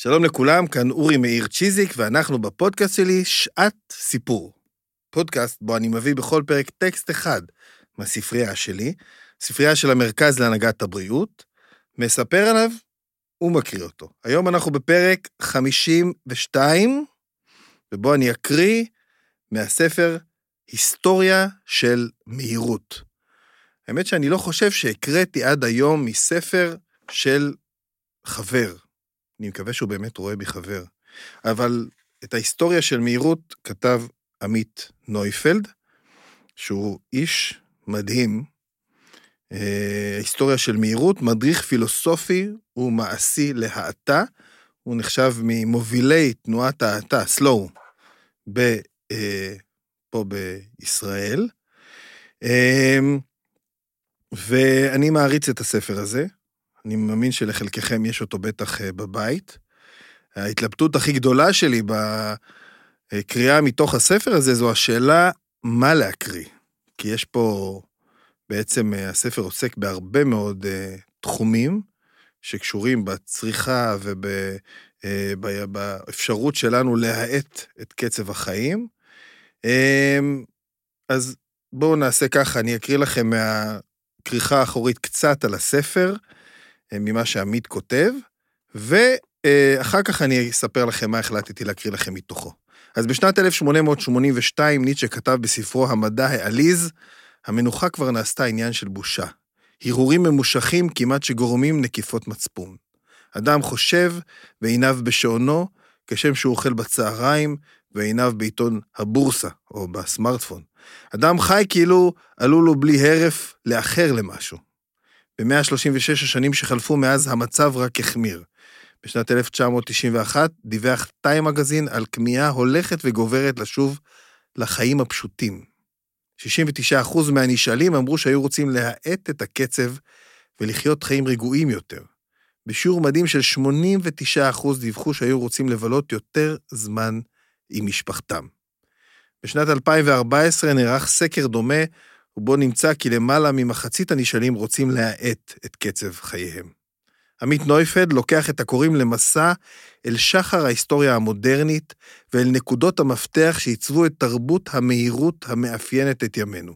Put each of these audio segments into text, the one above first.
שלום לכולם, כאן אורי מאיר צ'יזיק, ואנחנו בפודקאסט שלי שעת סיפור. פודקאסט בו אני מביא בכל פרק טקסט אחד מהספרייה שלי, ספרייה של המרכז להנהגת הבריאות, מספר עליו ומקריא אותו. היום אנחנו בפרק 52, ובו אני אקריא מהספר היסטוריה של מהירות. האמת שאני לא חושב שהקראתי עד היום מספר של חבר. אני מקווה שהוא באמת רואה בי חבר. אבל את ההיסטוריה של מהירות כתב עמית נויפלד, שהוא איש מדהים. אה, היסטוריה של מהירות, מדריך פילוסופי ומעשי להאטה. הוא נחשב ממובילי תנועת ההאטה, סלואו, אה, פה בישראל. אה, ואני מעריץ את הספר הזה. אני מאמין שלחלקכם יש אותו בטח אה, בבית. ההתלבטות הכי גדולה שלי בקריאה מתוך הספר הזה זו השאלה מה להקריא. כי יש פה, בעצם אה, הספר עוסק בהרבה מאוד אה, תחומים שקשורים בצריכה ובאפשרות שלנו להאט את קצב החיים. אז בואו נעשה ככה, אני אקריא לכם מהכריכה האחורית קצת על הספר. אה, ממה שעמית כותב, ואחר כך אני אספר לכם מה החלטתי להקריא לכם מתוכו. אז בשנת 1882 ניטשה כתב בספרו המדע העליז, המנוחה כבר נעשתה עניין של בושה. הרהורים ממושכים כמעט שגורמים נקיפות מצפון. אדם חושב ועיניו בשעונו, כשם שהוא אוכל בצהריים ועיניו בעיתון הבורסה, או בסמארטפון. אדם חי כאילו עלו לו בלי הרף לאחר למשהו. ב-136 השנים שחלפו מאז המצב רק החמיר. בשנת 1991 דיווח טיים מגזין על כמיהה הולכת וגוברת לשוב לחיים הפשוטים. 69% מהנשאלים אמרו שהיו רוצים להאט את הקצב ולחיות חיים רגועים יותר. בשיעור מדהים של 89% דיווחו שהיו רוצים לבלות יותר זמן עם משפחתם. בשנת 2014 נערך סקר דומה ובו נמצא כי למעלה ממחצית הנשאלים רוצים להאט את קצב חייהם. עמית נויפד לוקח את הקוראים למסע אל שחר ההיסטוריה המודרנית ואל נקודות המפתח שעיצבו את תרבות המהירות המאפיינת את ימינו.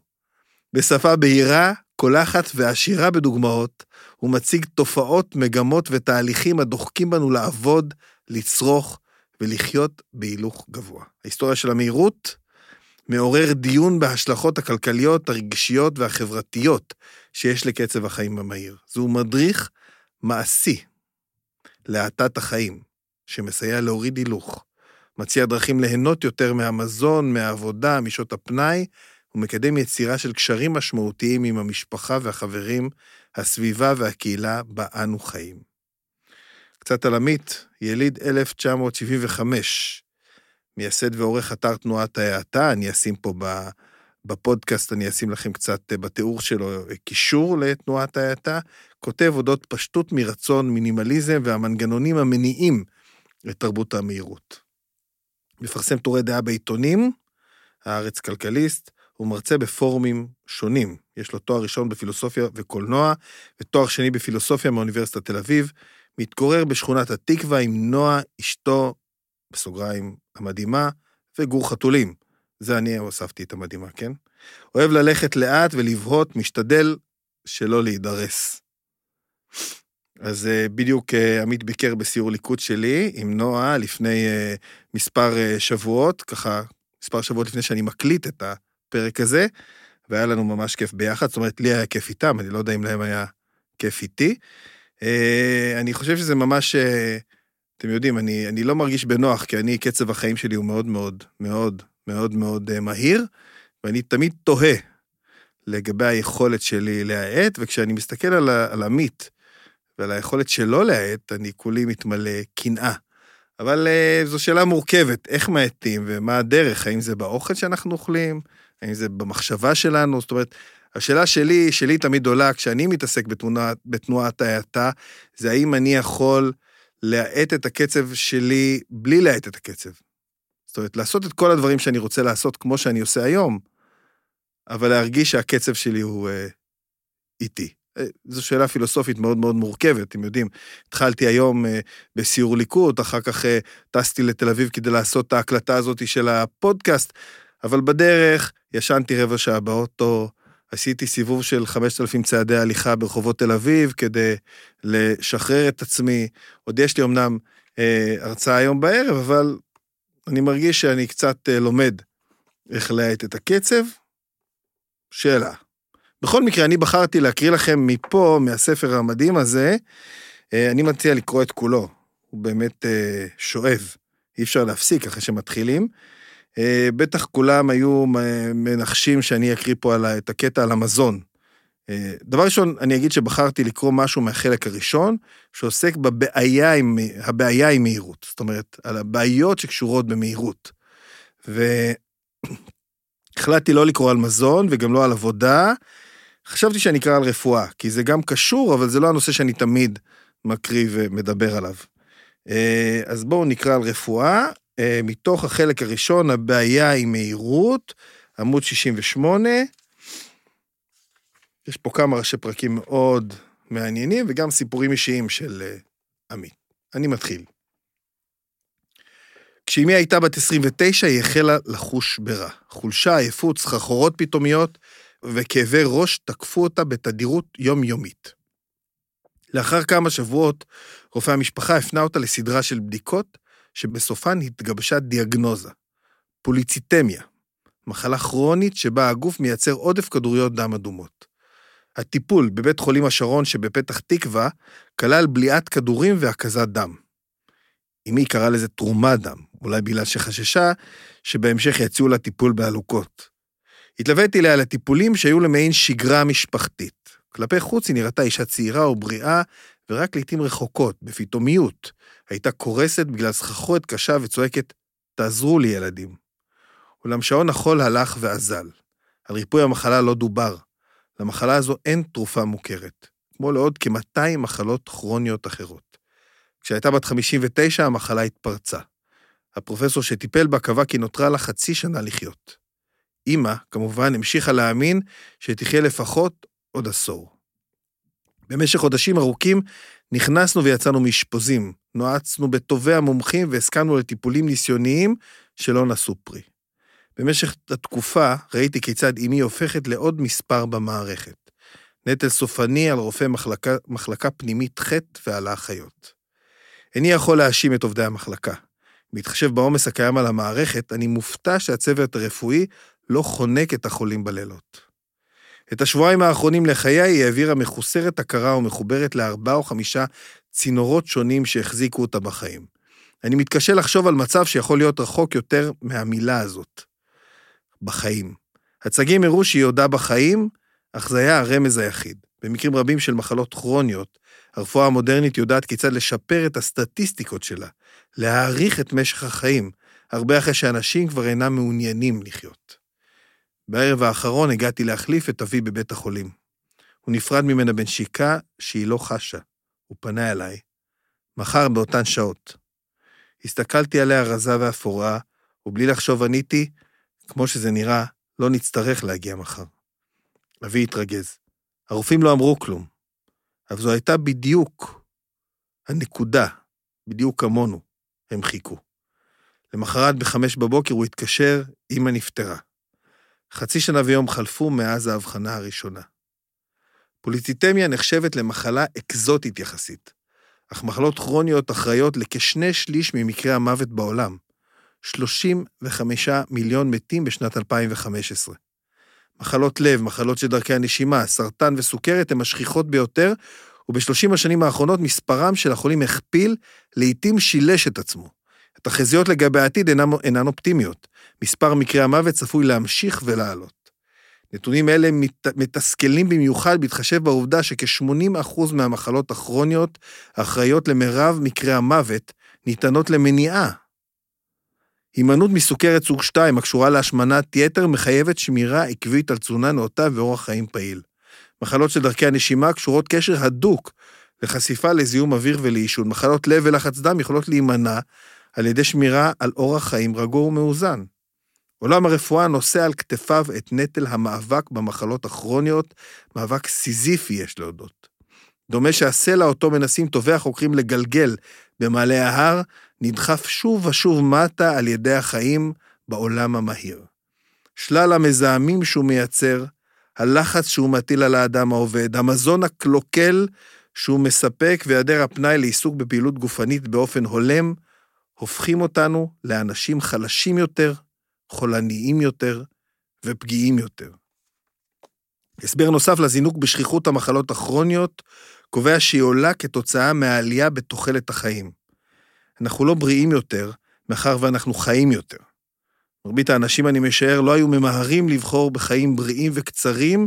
בשפה בהירה, קולחת ועשירה בדוגמאות, הוא מציג תופעות, מגמות ותהליכים הדוחקים בנו לעבוד, לצרוך ולחיות בהילוך גבוה. ההיסטוריה של המהירות מעורר דיון בהשלכות הכלכליות, הרגשיות והחברתיות שיש לקצב החיים המהיר. זהו מדריך מעשי להאטת החיים, שמסייע להוריד הילוך, מציע דרכים ליהנות יותר מהמזון, מהעבודה, משעות הפנאי, ומקדם יצירה של קשרים משמעותיים עם המשפחה והחברים, הסביבה והקהילה בה אנו חיים. קצת על עמית, יליד 1975, מייסד ועורך אתר תנועת ההאטה, אני אשים פה בפודקאסט, אני אשים לכם קצת אה, בתיאור שלו אה, קישור לתנועת ההאטה, כותב אודות פשטות מרצון, מינימליזם והמנגנונים המניעים לתרבות המהירות. מפרסם טורי דעה בעיתונים, הארץ כלכליסט, הוא מרצה בפורומים שונים. יש לו תואר ראשון בפילוסופיה וקולנוע, ותואר שני בפילוסופיה מאוניברסיטת תל אביב. מתגורר בשכונת התקווה עם נועה, אשתו, בסוגריים, המדהימה, וגור חתולים. זה אני הוספתי את המדהימה, כן? אוהב ללכת לאט ולבהות, משתדל שלא להידרס. אז אה, בדיוק אה, עמית ביקר בסיור ליכוד שלי עם נועה לפני אה, מספר שבועות, ככה, מספר שבועות לפני שאני מקליט את הפרק הזה, והיה לנו ממש כיף ביחד, זאת אומרת, לי היה כיף איתם, אני לא יודע אם להם היה כיף איתי. אני חושב שזה ממש אתם יודעים, אני, אני לא מרגיש בנוח, כי אני, קצב החיים שלי הוא מאוד מאוד מאוד מאוד מאוד uh, מהיר, ואני תמיד תוהה לגבי היכולת שלי להאט, וכשאני מסתכל על, על עמית ועל היכולת שלו להאט, אני כולי מתמלא קנאה. אבל uh, זו שאלה מורכבת, איך מאטים ומה הדרך, האם זה באוכל שאנחנו אוכלים, האם זה במחשבה שלנו, זאת אומרת, השאלה שלי, שלי תמיד עולה כשאני מתעסק בתנועת ההאטה, זה האם אני יכול להאט את הקצב שלי בלי להאט את הקצב. זאת אומרת, לעשות את כל הדברים שאני רוצה לעשות כמו שאני עושה היום, אבל להרגיש שהקצב שלי הוא אה, איטי. אה, זו שאלה פילוסופית מאוד מאוד מורכבת, אתם יודעים. התחלתי היום אה, בסיור ליכוד, אחר כך אה, טסתי לתל אביב כדי לעשות את ההקלטה הזאת של הפודקאסט, אבל בדרך ישנתי רבע שעה באוטו, עשיתי סיבוב של 5,000 צעדי הליכה ברחובות תל אביב כדי לשחרר את עצמי. עוד יש לי אמנם אה, הרצאה היום בערב, אבל אני מרגיש שאני קצת אה, לומד איך להאט את הקצב. שאלה. בכל מקרה, אני בחרתי להקריא לכם מפה, מהספר המדהים הזה, אה, אני מציע לקרוא את כולו. הוא באמת אה, שואב, אי אפשר להפסיק אחרי שמתחילים. אה, בטח כולם היו מנחשים שאני אקריא פה על, את הקטע על המזון. אה, דבר ראשון, אני אגיד שבחרתי לקרוא משהו מהחלק הראשון, שעוסק בבעיה עם, הבעיה עם מהירות. זאת אומרת, על הבעיות שקשורות במהירות. והחלטתי לא לקרוא על מזון וגם לא על עבודה. חשבתי שאני אקרא על רפואה, כי זה גם קשור, אבל זה לא הנושא שאני תמיד מקריא ומדבר עליו. אה, אז בואו נקרא על רפואה. אה, מתוך החלק הראשון, הבעיה עם מהירות, עמוד 68. יש פה כמה ראשי פרקים מאוד מעניינים, וגם סיפורים אישיים של אה, עמית. אני מתחיל. כשאמי הייתה בת 29, היא החלה לחוש ברע. חולשה, עייפות, סחרחורות פתאומיות וכאבי ראש תקפו אותה בתדירות יומיומית. לאחר כמה שבועות, רופא המשפחה הפנה אותה לסדרה של בדיקות, שבסופן התגבשה דיאגנוזה, פוליציטמיה, מחלה כרונית שבה הגוף מייצר עודף כדוריות דם אדומות. הטיפול בבית חולים השרון שבפתח תקווה כלל בליעת כדורים והקזת דם. אמי קראה לזה תרומת דם, אולי בגלל שחששה שבהמשך יציעו לה טיפול בעלוקות. התלוויתי אליה לטיפולים שהיו למעין שגרה משפחתית. כלפי חוץ היא נראתה אישה צעירה ובריאה, ורק לעתים רחוקות, בפתאומיות, הייתה קורסת בגלל סחרחורת קשה וצועקת, תעזרו לי, ילדים. אולם שעון החול הלך ואזל. על ריפוי המחלה לא דובר. למחלה הזו אין תרופה מוכרת, כמו לעוד כ-200 מחלות כרוניות אחרות. כשהייתה בת 59, המחלה התפרצה. הפרופסור שטיפל בה קבע כי נותרה לה חצי שנה לחיות. אמא, כמובן, המשיכה להאמין שתחיה לפחות עוד עשור. במשך חודשים ארוכים נכנסנו ויצאנו מאשפוזים, נועצנו בטובי המומחים והסכמנו לטיפולים ניסיוניים שלא נשאו פרי. במשך התקופה ראיתי כיצד אמי הופכת לעוד מספר במערכת. נטל סופני על רופא מחלקה, מחלקה פנימית ח' ועל האחיות. איני יכול להאשים את עובדי המחלקה. בהתחשב בעומס הקיים על המערכת, אני מופתע שהצוות הרפואי לא חונק את החולים בלילות. את השבועיים האחרונים לחיי היא העבירה מחוסרת הכרה ומחוברת לארבעה או חמישה צינורות שונים שהחזיקו אותה בחיים. אני מתקשה לחשוב על מצב שיכול להיות רחוק יותר מהמילה הזאת. בחיים. הצגים הראו שהיא עודה בחיים, אך זה היה הרמז היחיד. במקרים רבים של מחלות כרוניות, הרפואה המודרנית יודעת כיצד לשפר את הסטטיסטיקות שלה, להאריך את משך החיים, הרבה אחרי שאנשים כבר אינם מעוניינים לחיות. בערב האחרון הגעתי להחליף את אבי בבית החולים. הוא נפרד ממנה בנשיקה שהיא לא חשה. הוא פנה אליי. מחר באותן שעות. הסתכלתי עליה רזה ואפורה, ובלי לחשוב עניתי, כמו שזה נראה, לא נצטרך להגיע מחר. אבי התרגז. הרופאים לא אמרו כלום, אבל זו הייתה בדיוק הנקודה, בדיוק כמונו, הם חיכו. למחרת בחמש בבוקר הוא התקשר, אמא נפטרה. חצי שנה ויום חלפו מאז ההבחנה הראשונה. פוליציטמיה נחשבת למחלה אקזוטית יחסית, אך מחלות כרוניות אחראיות לכשני שליש ממקרי המוות בעולם, 35 מיליון מתים בשנת 2015. מחלות לב, מחלות של דרכי הנשימה, סרטן וסוכרת הן השכיחות ביותר, וב-30 השנים האחרונות מספרם של החולים הכפיל, לעתים שילש את עצמו. התחזיות לגבי העתיד אינן, אינן אופטימיות. מספר מקרי המוות צפוי להמשיך ולעלות. נתונים אלה מת, מתסכלים במיוחד בהתחשב בעובדה שכ-80% מהמחלות הכרוניות האחראיות למרב מקרי המוות ניתנות למניעה. הימנעות מסוכרת סוג 2 הקשורה להשמנת יתר מחייבת שמירה עקבית על תזונה נאותה ואורח חיים פעיל. מחלות של דרכי הנשימה קשורות קשר הדוק לחשיפה לזיהום אוויר ולעישון. מחלות לב ולחץ דם יכולות להימנע על ידי שמירה על אורח חיים רגוע ומאוזן. עולם הרפואה נושא על כתפיו את נטל המאבק במחלות הכרוניות, מאבק סיזיפי, יש להודות. דומה שהסלע אותו מנסים טובי החוקרים לגלגל במעלה ההר, נדחף שוב ושוב מטה על ידי החיים בעולם המהיר. שלל המזהמים שהוא מייצר, הלחץ שהוא מטיל על האדם העובד, המזון הקלוקל שהוא מספק והיעדר הפנאי לעיסוק בפעילות גופנית באופן הולם, הופכים אותנו לאנשים חלשים יותר, חולניים יותר ופגיעים יותר. הסבר נוסף לזינוק בשכיחות המחלות הכרוניות קובע שהיא עולה כתוצאה מהעלייה בתוחלת החיים. אנחנו לא בריאים יותר, מאחר ואנחנו חיים יותר. מרבית האנשים, אני משער, לא היו ממהרים לבחור בחיים בריאים וקצרים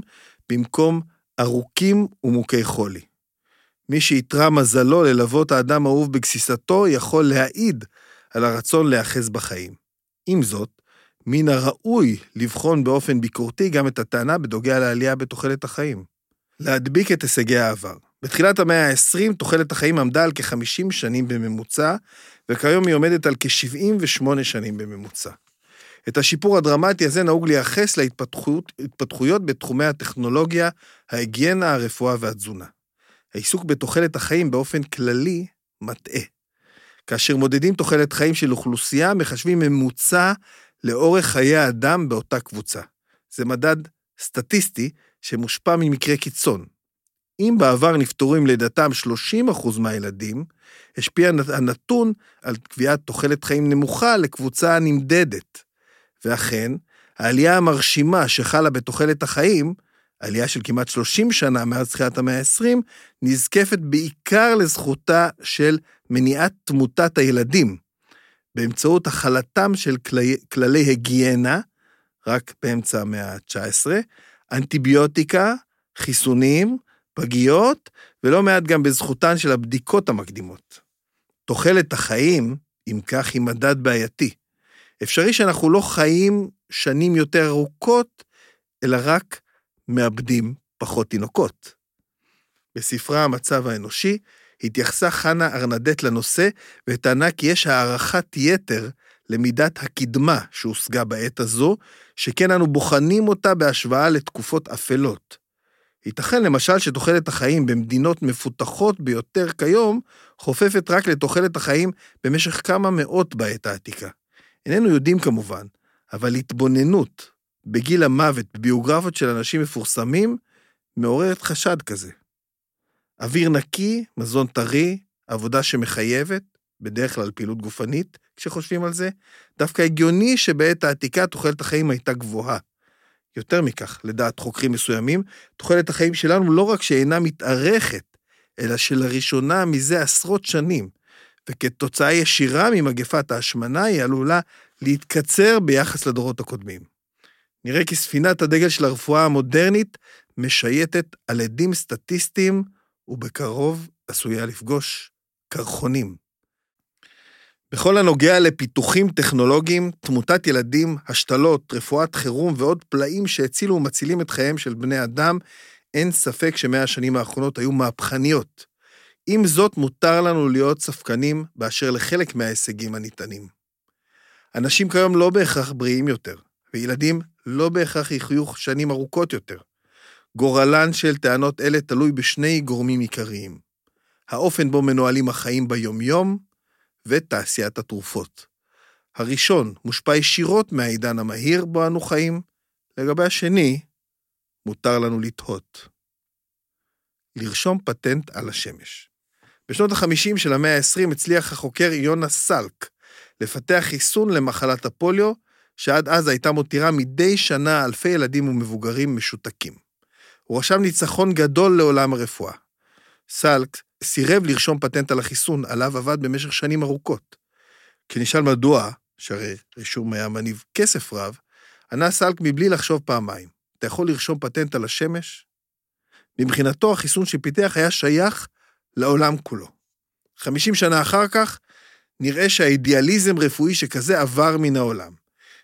במקום ארוכים ומוכי חולי. מי שאיתרע מזלו ללוות האדם האהוב בגסיסתו, יכול להעיד על הרצון להיאחז בחיים. עם זאת, מן הראוי לבחון באופן ביקורתי גם את הטענה בדוגע לעלייה בתוחלת החיים. להדביק את הישגי העבר. בתחילת המאה ה-20 תוחלת החיים עמדה על כ-50 שנים בממוצע, וכיום היא עומדת על כ-78 שנים בממוצע. את השיפור הדרמטי הזה נהוג לייחס להתפתחויות בתחומי הטכנולוגיה, ההיגיינה, הרפואה והתזונה. העיסוק בתוחלת החיים באופן כללי מטעה. כאשר מודדים תוחלת חיים של אוכלוסייה, מחשבים ממוצע לאורך חיי האדם באותה קבוצה. זה מדד סטטיסטי שמושפע ממקרה קיצון. אם בעבר נפטרו עם לידתם 30% מהילדים, השפיע הנתון על קביעת תוחלת חיים נמוכה לקבוצה הנמדדת. ואכן, העלייה המרשימה שחלה בתוחלת החיים, עלייה של כמעט 30 שנה מאז תחילת המאה ה-20, נזקפת בעיקר לזכותה של מניעת תמותת הילדים, באמצעות החלתם של כלי, כללי היגיינה, רק באמצע המאה ה-19, אנטיביוטיקה, חיסונים, פגיות, ולא מעט גם בזכותן של הבדיקות המקדימות. תוחלת החיים, אם כך, היא מדד בעייתי. אפשרי שאנחנו לא חיים שנים יותר ארוכות, אלא רק מאבדים פחות תינוקות. בספרה המצב האנושי התייחסה חנה ארנדט לנושא וטענה כי יש הערכת יתר למידת הקדמה שהושגה בעת הזו, שכן אנו בוחנים אותה בהשוואה לתקופות אפלות. ייתכן למשל שתוחלת החיים במדינות מפותחות ביותר כיום חופפת רק לתוחלת החיים במשך כמה מאות בעת העתיקה. איננו יודעים כמובן, אבל התבוננות בגיל המוות בביוגרפיות של אנשים מפורסמים מעוררת חשד כזה. אוויר נקי, מזון טרי, עבודה שמחייבת, בדרך כלל פעילות גופנית, כשחושבים על זה, דווקא הגיוני שבעת העתיקה תוחלת החיים הייתה גבוהה. יותר מכך, לדעת חוקרים מסוימים, תוחלת החיים שלנו לא רק שאינה מתארכת, אלא שלראשונה מזה עשרות שנים, וכתוצאה ישירה ממגפת ההשמנה היא עלולה להתקצר ביחס לדורות הקודמים. נראה כי ספינת הדגל של הרפואה המודרנית משייטת על עדים סטטיסטיים, ובקרוב עשויה לפגוש קרחונים. בכל הנוגע לפיתוחים טכנולוגיים, תמותת ילדים, השתלות, רפואת חירום ועוד פלאים שהצילו ומצילים את חייהם של בני אדם, אין ספק שמאה השנים האחרונות היו מהפכניות. עם זאת, מותר לנו להיות ספקנים באשר לחלק מההישגים הניתנים. אנשים כיום לא בהכרח בריאים יותר, וילדים לא בהכרח יחיו שנים ארוכות יותר. גורלן של טענות אלה תלוי בשני גורמים עיקריים. האופן בו מנוהלים החיים ביומיום, ותעשיית התרופות. הראשון מושפע ישירות מהעידן המהיר בו אנו חיים, לגבי השני, מותר לנו לתהות. לרשום פטנט על השמש. בשנות ה-50 של המאה ה-20 הצליח החוקר יונה סלק לפתח חיסון למחלת הפוליו, שעד אז הייתה מותירה מדי שנה אלפי ילדים ומבוגרים משותקים. הוא רשם ניצחון גדול לעולם הרפואה. סלק סירב לרשום פטנט על החיסון, עליו עבד במשך שנים ארוכות. כשנשאל מדוע, שהרי רישום היה מניב כסף רב, ענה סלק מבלי לחשוב פעמיים, אתה יכול לרשום פטנט על השמש? מבחינתו, החיסון שפיתח היה שייך לעולם כולו. 50 שנה אחר כך, נראה שהאידיאליזם רפואי שכזה עבר מן העולם.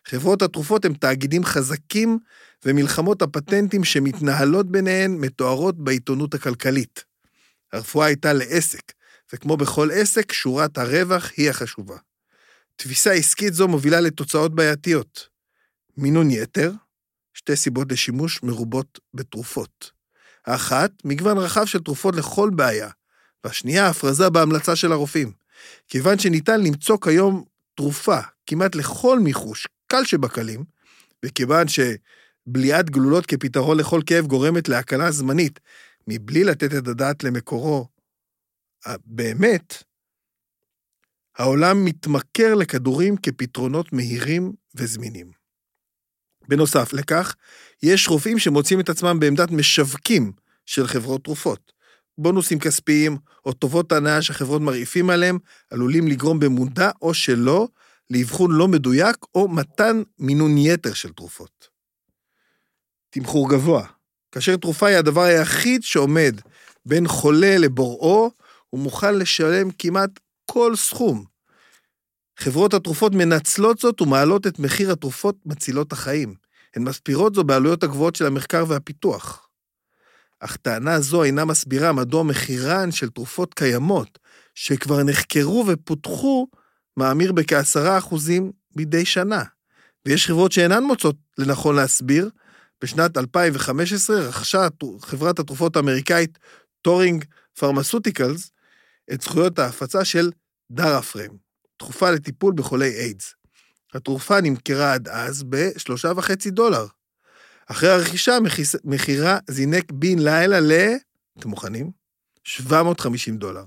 חברות התרופות הם תאגידים חזקים, ומלחמות הפטנטים שמתנהלות ביניהן מתוארות בעיתונות הכלכלית. הרפואה הייתה לעסק, וכמו בכל עסק, שורת הרווח היא החשובה. תפיסה עסקית זו מובילה לתוצאות בעייתיות. מינון יתר, שתי סיבות לשימוש מרובות בתרופות. האחת, מגוון רחב של תרופות לכל בעיה, והשנייה, הפרזה בהמלצה של הרופאים. כיוון שניתן למצוא כיום תרופה כמעט לכל מיחוש, קל שבקלים, וכיוון שבליעת גלולות כפתרון לכל כאב גורמת להקלה זמנית, מבלי לתת את הדעת למקורו, באמת, העולם מתמכר לכדורים כפתרונות מהירים וזמינים. בנוסף לכך, יש רופאים שמוצאים את עצמם בעמדת משווקים של חברות תרופות. בונוסים כספיים או טובות הנאה שחברות מרעיפים עליהם עלולים לגרום במודע או שלא לאבחון לא מדויק או מתן מינון יתר של תרופות. תמחור גבוה. כאשר תרופה היא הדבר היחיד שעומד בין חולה לבוראו, הוא מוכן לשלם כמעט כל סכום. חברות התרופות מנצלות זאת ומעלות את מחיר התרופות מצילות החיים. הן מסבירות זו בעלויות הגבוהות של המחקר והפיתוח. אך טענה זו אינה מסבירה מדוע מחירן של תרופות קיימות, שכבר נחקרו ופותחו, מאמיר בכעשרה אחוזים מדי שנה. ויש חברות שאינן מוצאות לנכון להסביר. בשנת 2015 רכשה חברת התרופות האמריקאית טורינג פרמסוטיקלס את זכויות ההפצה של דאראפרים, תרופה לטיפול בחולי איידס. התרופה נמכרה עד אז בשלושה וחצי דולר. אחרי הרכישה, מחירה זינק בן לילה ל... אתם מוכנים? 750 דולר.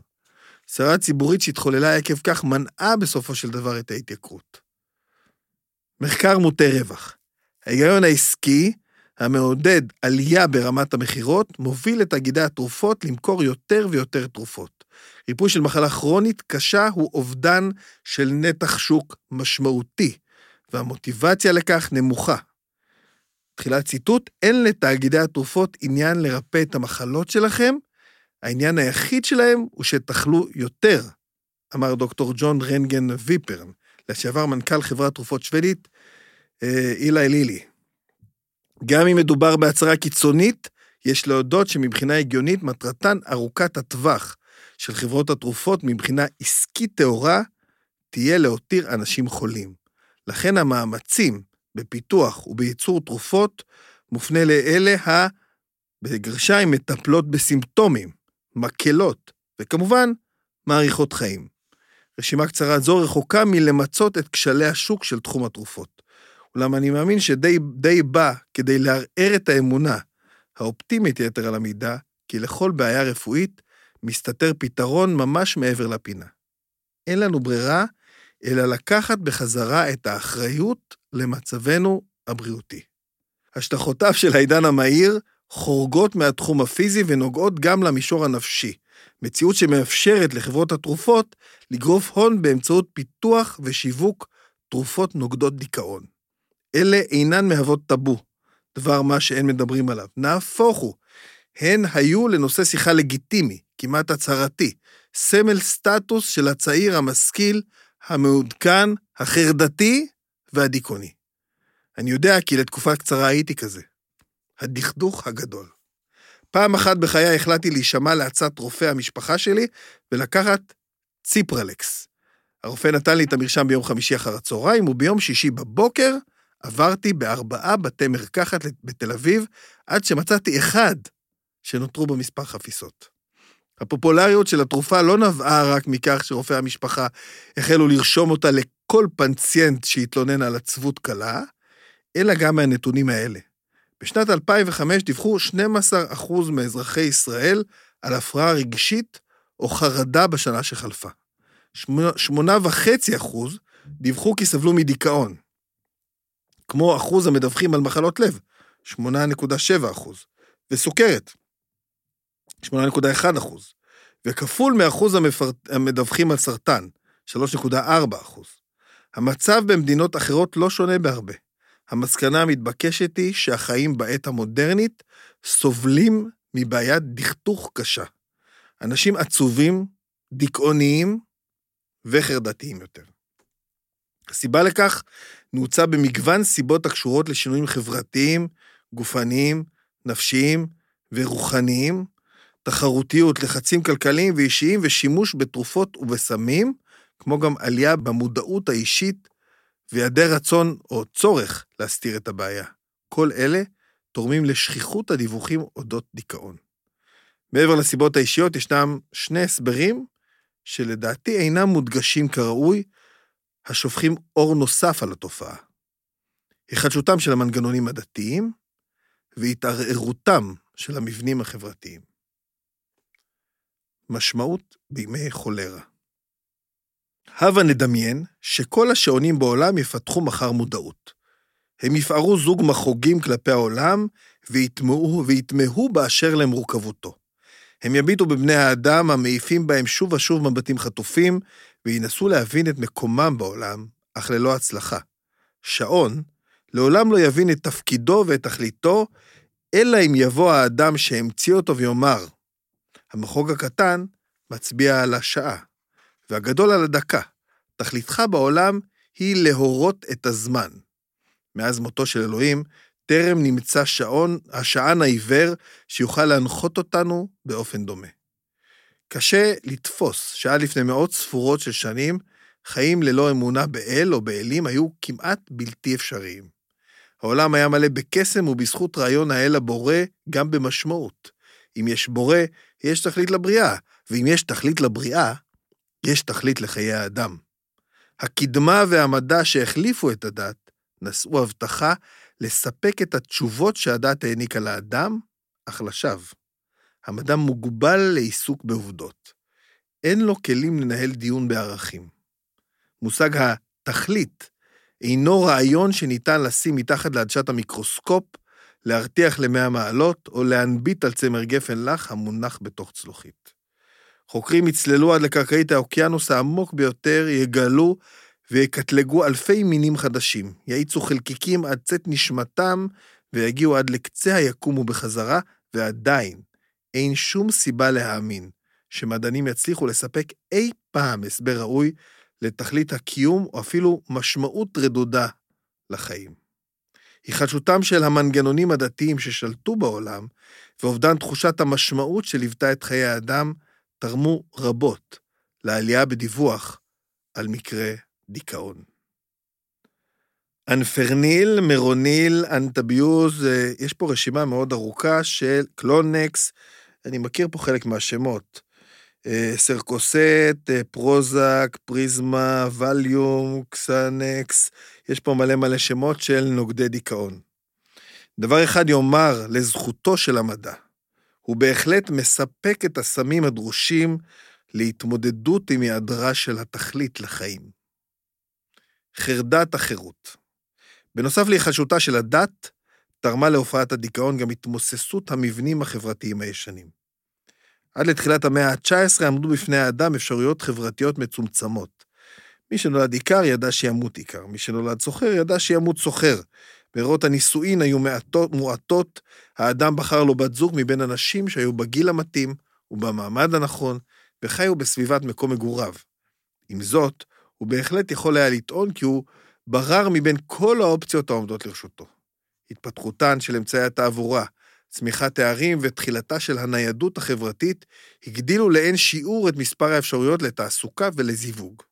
סערה ציבורית שהתחוללה עקב כך מנעה בסופו של דבר את ההתייקרות. מחקר מוטה רווח. ההיגיון העסקי המעודד עלייה ברמת המכירות מוביל את תאגידי התרופות למכור יותר ויותר תרופות. ריפוי של מחלה כרונית קשה הוא אובדן של נתח שוק משמעותי, והמוטיבציה לכך נמוכה. תחילת ציטוט, אין לתאגידי התרופות עניין לרפא את המחלות שלכם, העניין היחיד שלהם הוא שתאכלו יותר, אמר דוקטור ג'ון רנגן ויפרן, לשעבר מנכ"ל חברת תרופות שוודית, אה, אילי לילי. גם אם מדובר בהצהרה קיצונית, יש להודות שמבחינה הגיונית מטרתן ארוכת הטווח של חברות התרופות מבחינה עסקית טהורה תהיה להותיר אנשים חולים. לכן המאמצים בפיתוח ובייצור תרופות מופנה לאלה ה... בגרשיים מטפלות בסימפטומים, מקלות, וכמובן, מאריכות חיים. רשימה קצרה זו רחוקה מלמצות את כשלי השוק של תחום התרופות. אולם אני מאמין שדי בא כדי לערער את האמונה האופטימית יתר על המידה, כי לכל בעיה רפואית מסתתר פתרון ממש מעבר לפינה. אין לנו ברירה אלא לקחת בחזרה את האחריות למצבנו הבריאותי. השלכותיו של העידן המהיר חורגות מהתחום הפיזי ונוגעות גם למישור הנפשי, מציאות שמאפשרת לחברות התרופות לגרוף הון באמצעות פיתוח ושיווק תרופות נוגדות דיכאון. אלה אינן מהוות טאבו, דבר מה שאין מדברים עליו. נהפוך הוא, הן היו לנושא שיחה לגיטימי, כמעט הצהרתי, סמל סטטוס של הצעיר המשכיל, המעודכן, החרדתי והדיכאוני. אני יודע כי לתקופה קצרה הייתי כזה. הדכדוך הגדול. פעם אחת בחיי החלטתי להישמע לעצת רופא המשפחה שלי ולקחת ציפרלקס. הרופא נתן לי את המרשם ביום חמישי אחר הצהריים, וביום שישי בבוקר עברתי בארבעה בתי מרקחת בתל אביב, עד שמצאתי אחד שנותרו בו מספר חפיסות. הפופולריות של התרופה לא נבעה רק מכך שרופאי המשפחה החלו לרשום אותה לכל פנציינט שהתלונן על עצבות קלה, אלא גם מהנתונים האלה. בשנת 2005 דיווחו 12% מאזרחי ישראל על הפרעה רגשית או חרדה בשנה שחלפה. 8.5% דיווחו כי סבלו מדיכאון, כמו אחוז המדווחים על מחלות לב, 8.7 אחוז, וסוכרת, 8.1 אחוז, וכפול מאחוז המדווחים על סרטן, 3.4 אחוז. המצב במדינות אחרות לא שונה בהרבה. המסקנה המתבקשת היא שהחיים בעת המודרנית סובלים מבעיית דכדוך קשה. אנשים עצובים, דיכאוניים וחרדתיים יותר. הסיבה לכך נעוצה במגוון סיבות הקשורות לשינויים חברתיים, גופניים, נפשיים ורוחניים, תחרותיות, לחצים כלכליים ואישיים ושימוש בתרופות ובסמים, כמו גם עלייה במודעות האישית והיעדר רצון או צורך להסתיר את הבעיה. כל אלה תורמים לשכיחות הדיווחים אודות דיכאון. מעבר לסיבות האישיות, ישנם שני הסברים שלדעתי אינם מודגשים כראוי, השופכים אור נוסף על התופעה. היחדשותם של המנגנונים הדתיים והתערערותם של המבנים החברתיים. משמעות בימי חולרה. הבה נדמיין שכל השעונים בעולם יפתחו מחר מודעות. הם יפערו זוג מחוגים כלפי העולם ויתמהו, ויתמהו באשר למורכבותו. הם יביטו בבני האדם המעיפים בהם שוב ושוב מבטים חטופים, וינסו להבין את מקומם בעולם, אך ללא הצלחה. שעון לעולם לא יבין את תפקידו ואת תכליתו, אלא אם יבוא האדם שהמציא אותו ויאמר, המחוג הקטן מצביע על השעה, והגדול על הדקה. תכליתך בעולם היא להורות את הזמן. מאז מותו של אלוהים, טרם נמצא שעון, השען העיוור, שיוכל להנחות אותנו באופן דומה. קשה לתפוס שעד לפני מאות ספורות של שנים, חיים ללא אמונה באל או באלים היו כמעט בלתי אפשריים. העולם היה מלא בקסם ובזכות רעיון האל הבורא גם במשמעות. אם יש בורא, יש תכלית לבריאה, ואם יש תכלית לבריאה, יש תכלית לחיי האדם. הקדמה והמדע שהחליפו את הדת נשאו הבטחה לספק את התשובות שהדת העניקה לאדם, אך לשווא. המדע מוגבל לעיסוק בעובדות. אין לו כלים לנהל דיון בערכים. מושג התכלית אינו רעיון שניתן לשים מתחת לעדשת המיקרוסקופ, להרתיח למאה מעלות, או להנביט על צמר גפן לח המונח בתוך צלוחית. חוקרים יצללו עד לקרקעית האוקיינוס העמוק ביותר, יגלו ויקטלגו אלפי מינים חדשים, יאיצו חלקיקים עד צאת נשמתם, ויגיעו עד לקצה היקום ובחזרה, ועדיין אין שום סיבה להאמין שמדענים יצליחו לספק אי פעם הסבר ראוי לתכלית הקיום, או אפילו משמעות רדודה לחיים. היחדשותם של המנגנונים הדתיים ששלטו בעולם, ואובדן תחושת המשמעות שליוותה את חיי האדם, תרמו רבות לעלייה בדיווח על מקרה דיכאון. אנפרניל, מרוניל, אנטביוז, אה, יש פה רשימה מאוד ארוכה של קלונקס, אני מכיר פה חלק מהשמות. אה, סרוקסט, אה, פרוזק, פריזמה, ואליום, קסנקס, יש פה מלא מלא שמות של נוגדי דיכאון. דבר אחד יאמר לזכותו של המדע, הוא בהחלט מספק את הסמים הדרושים להתמודדות עם היעדרה של התכלית לחיים. חרדת החירות. בנוסף להיחשותה של הדת, תרמה להופעת הדיכאון גם התמוססות המבנים החברתיים הישנים. עד לתחילת המאה ה-19 עמדו בפני האדם אפשרויות חברתיות מצומצמות. מי שנולד עיקר ידע שימות עיקר, מי שנולד סוחר ידע שימות סוחר. ברירות הנישואין היו מעטות, מועטות, האדם בחר לו בת זוג מבין אנשים שהיו בגיל המתאים ובמעמד הנכון, וחיו בסביבת מקום מגוריו. עם זאת, הוא בהחלט יכול היה לטעון כי הוא ברר מבין כל האופציות העומדות לרשותו. התפתחותן של אמצעי התעבורה, צמיחת תארים ותחילתה של הניידות החברתית הגדילו לאין שיעור את מספר האפשרויות לתעסוקה ולזיווג.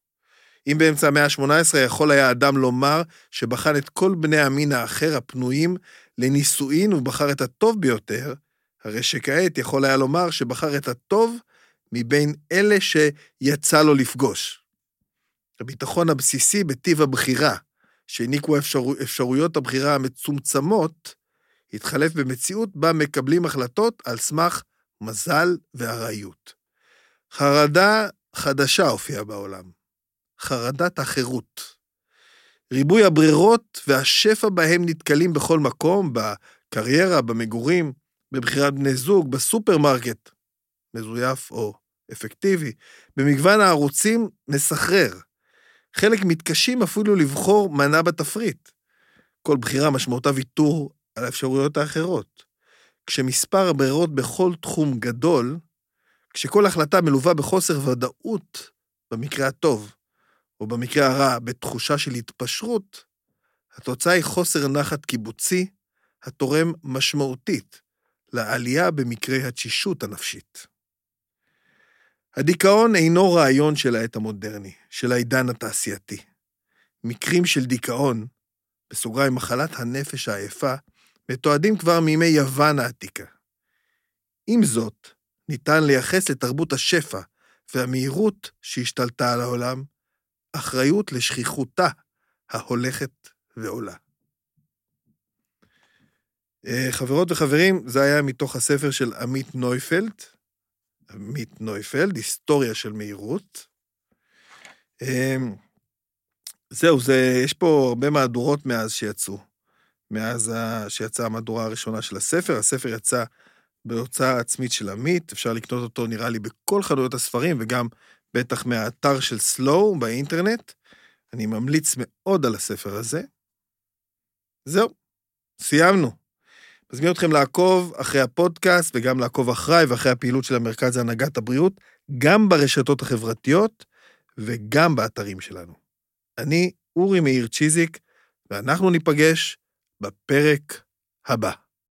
אם באמצע המאה ה-18 יכול היה אדם לומר שבחן את כל בני המין האחר הפנויים לנישואין ובחר את הטוב ביותר, הרי שכעת יכול היה לומר שבחר את הטוב מבין אלה שיצא לו לפגוש. הביטחון הבסיסי בטיב הבחירה, שהעניקו אפשר... אפשרויות הבחירה המצומצמות, התחלף במציאות בה מקבלים החלטות על סמך מזל וארעיות. חרדה חדשה הופיעה בעולם, חרדת החירות. ריבוי הברירות והשפע בהם נתקלים בכל מקום, בקריירה, במגורים, בבחירת בני זוג, בסופרמרקט, מזויף או אפקטיבי, במגוון הערוצים מסחרר. חלק מתקשים אפילו לבחור מנה בתפריט. כל בחירה משמעותה ויתור על האפשרויות האחרות. כשמספר הברירות בכל תחום גדול, כשכל החלטה מלווה בחוסר ודאות, במקרה הטוב, או במקרה הרע, בתחושה של התפשרות, התוצאה היא חוסר נחת קיבוצי, התורם משמעותית לעלייה במקרי התשישות הנפשית. הדיכאון אינו רעיון של העת המודרני, של העידן התעשייתי. מקרים של דיכאון, בסוגריים מחלת הנפש העייפה, מתועדים כבר מימי יוון העתיקה. עם זאת, ניתן לייחס לתרבות השפע והמהירות שהשתלטה על העולם, אחריות לשכיחותה ההולכת ועולה. אה, חברות וחברים, זה היה מתוך הספר של עמית נויפלד, עמית נויפלד, היסטוריה של מהירות. אמ, זהו, זה, יש פה הרבה מהדורות מאז שיצאו. מאז שיצאה המהדורה הראשונה של הספר. הספר יצא בהוצאה עצמית של עמית, אפשר לקנות אותו נראה לי בכל חנויות הספרים, וגם בטח מהאתר של סלואו באינטרנט. אני ממליץ מאוד על הספר הזה. זהו, סיימנו. מזמין אתכם לעקוב אחרי הפודקאסט וגם לעקוב אחריי ואחרי הפעילות של המרכז להנהגת הבריאות, גם ברשתות החברתיות וגם באתרים שלנו. אני אורי מאיר צ'יזיק, ואנחנו ניפגש בפרק הבא.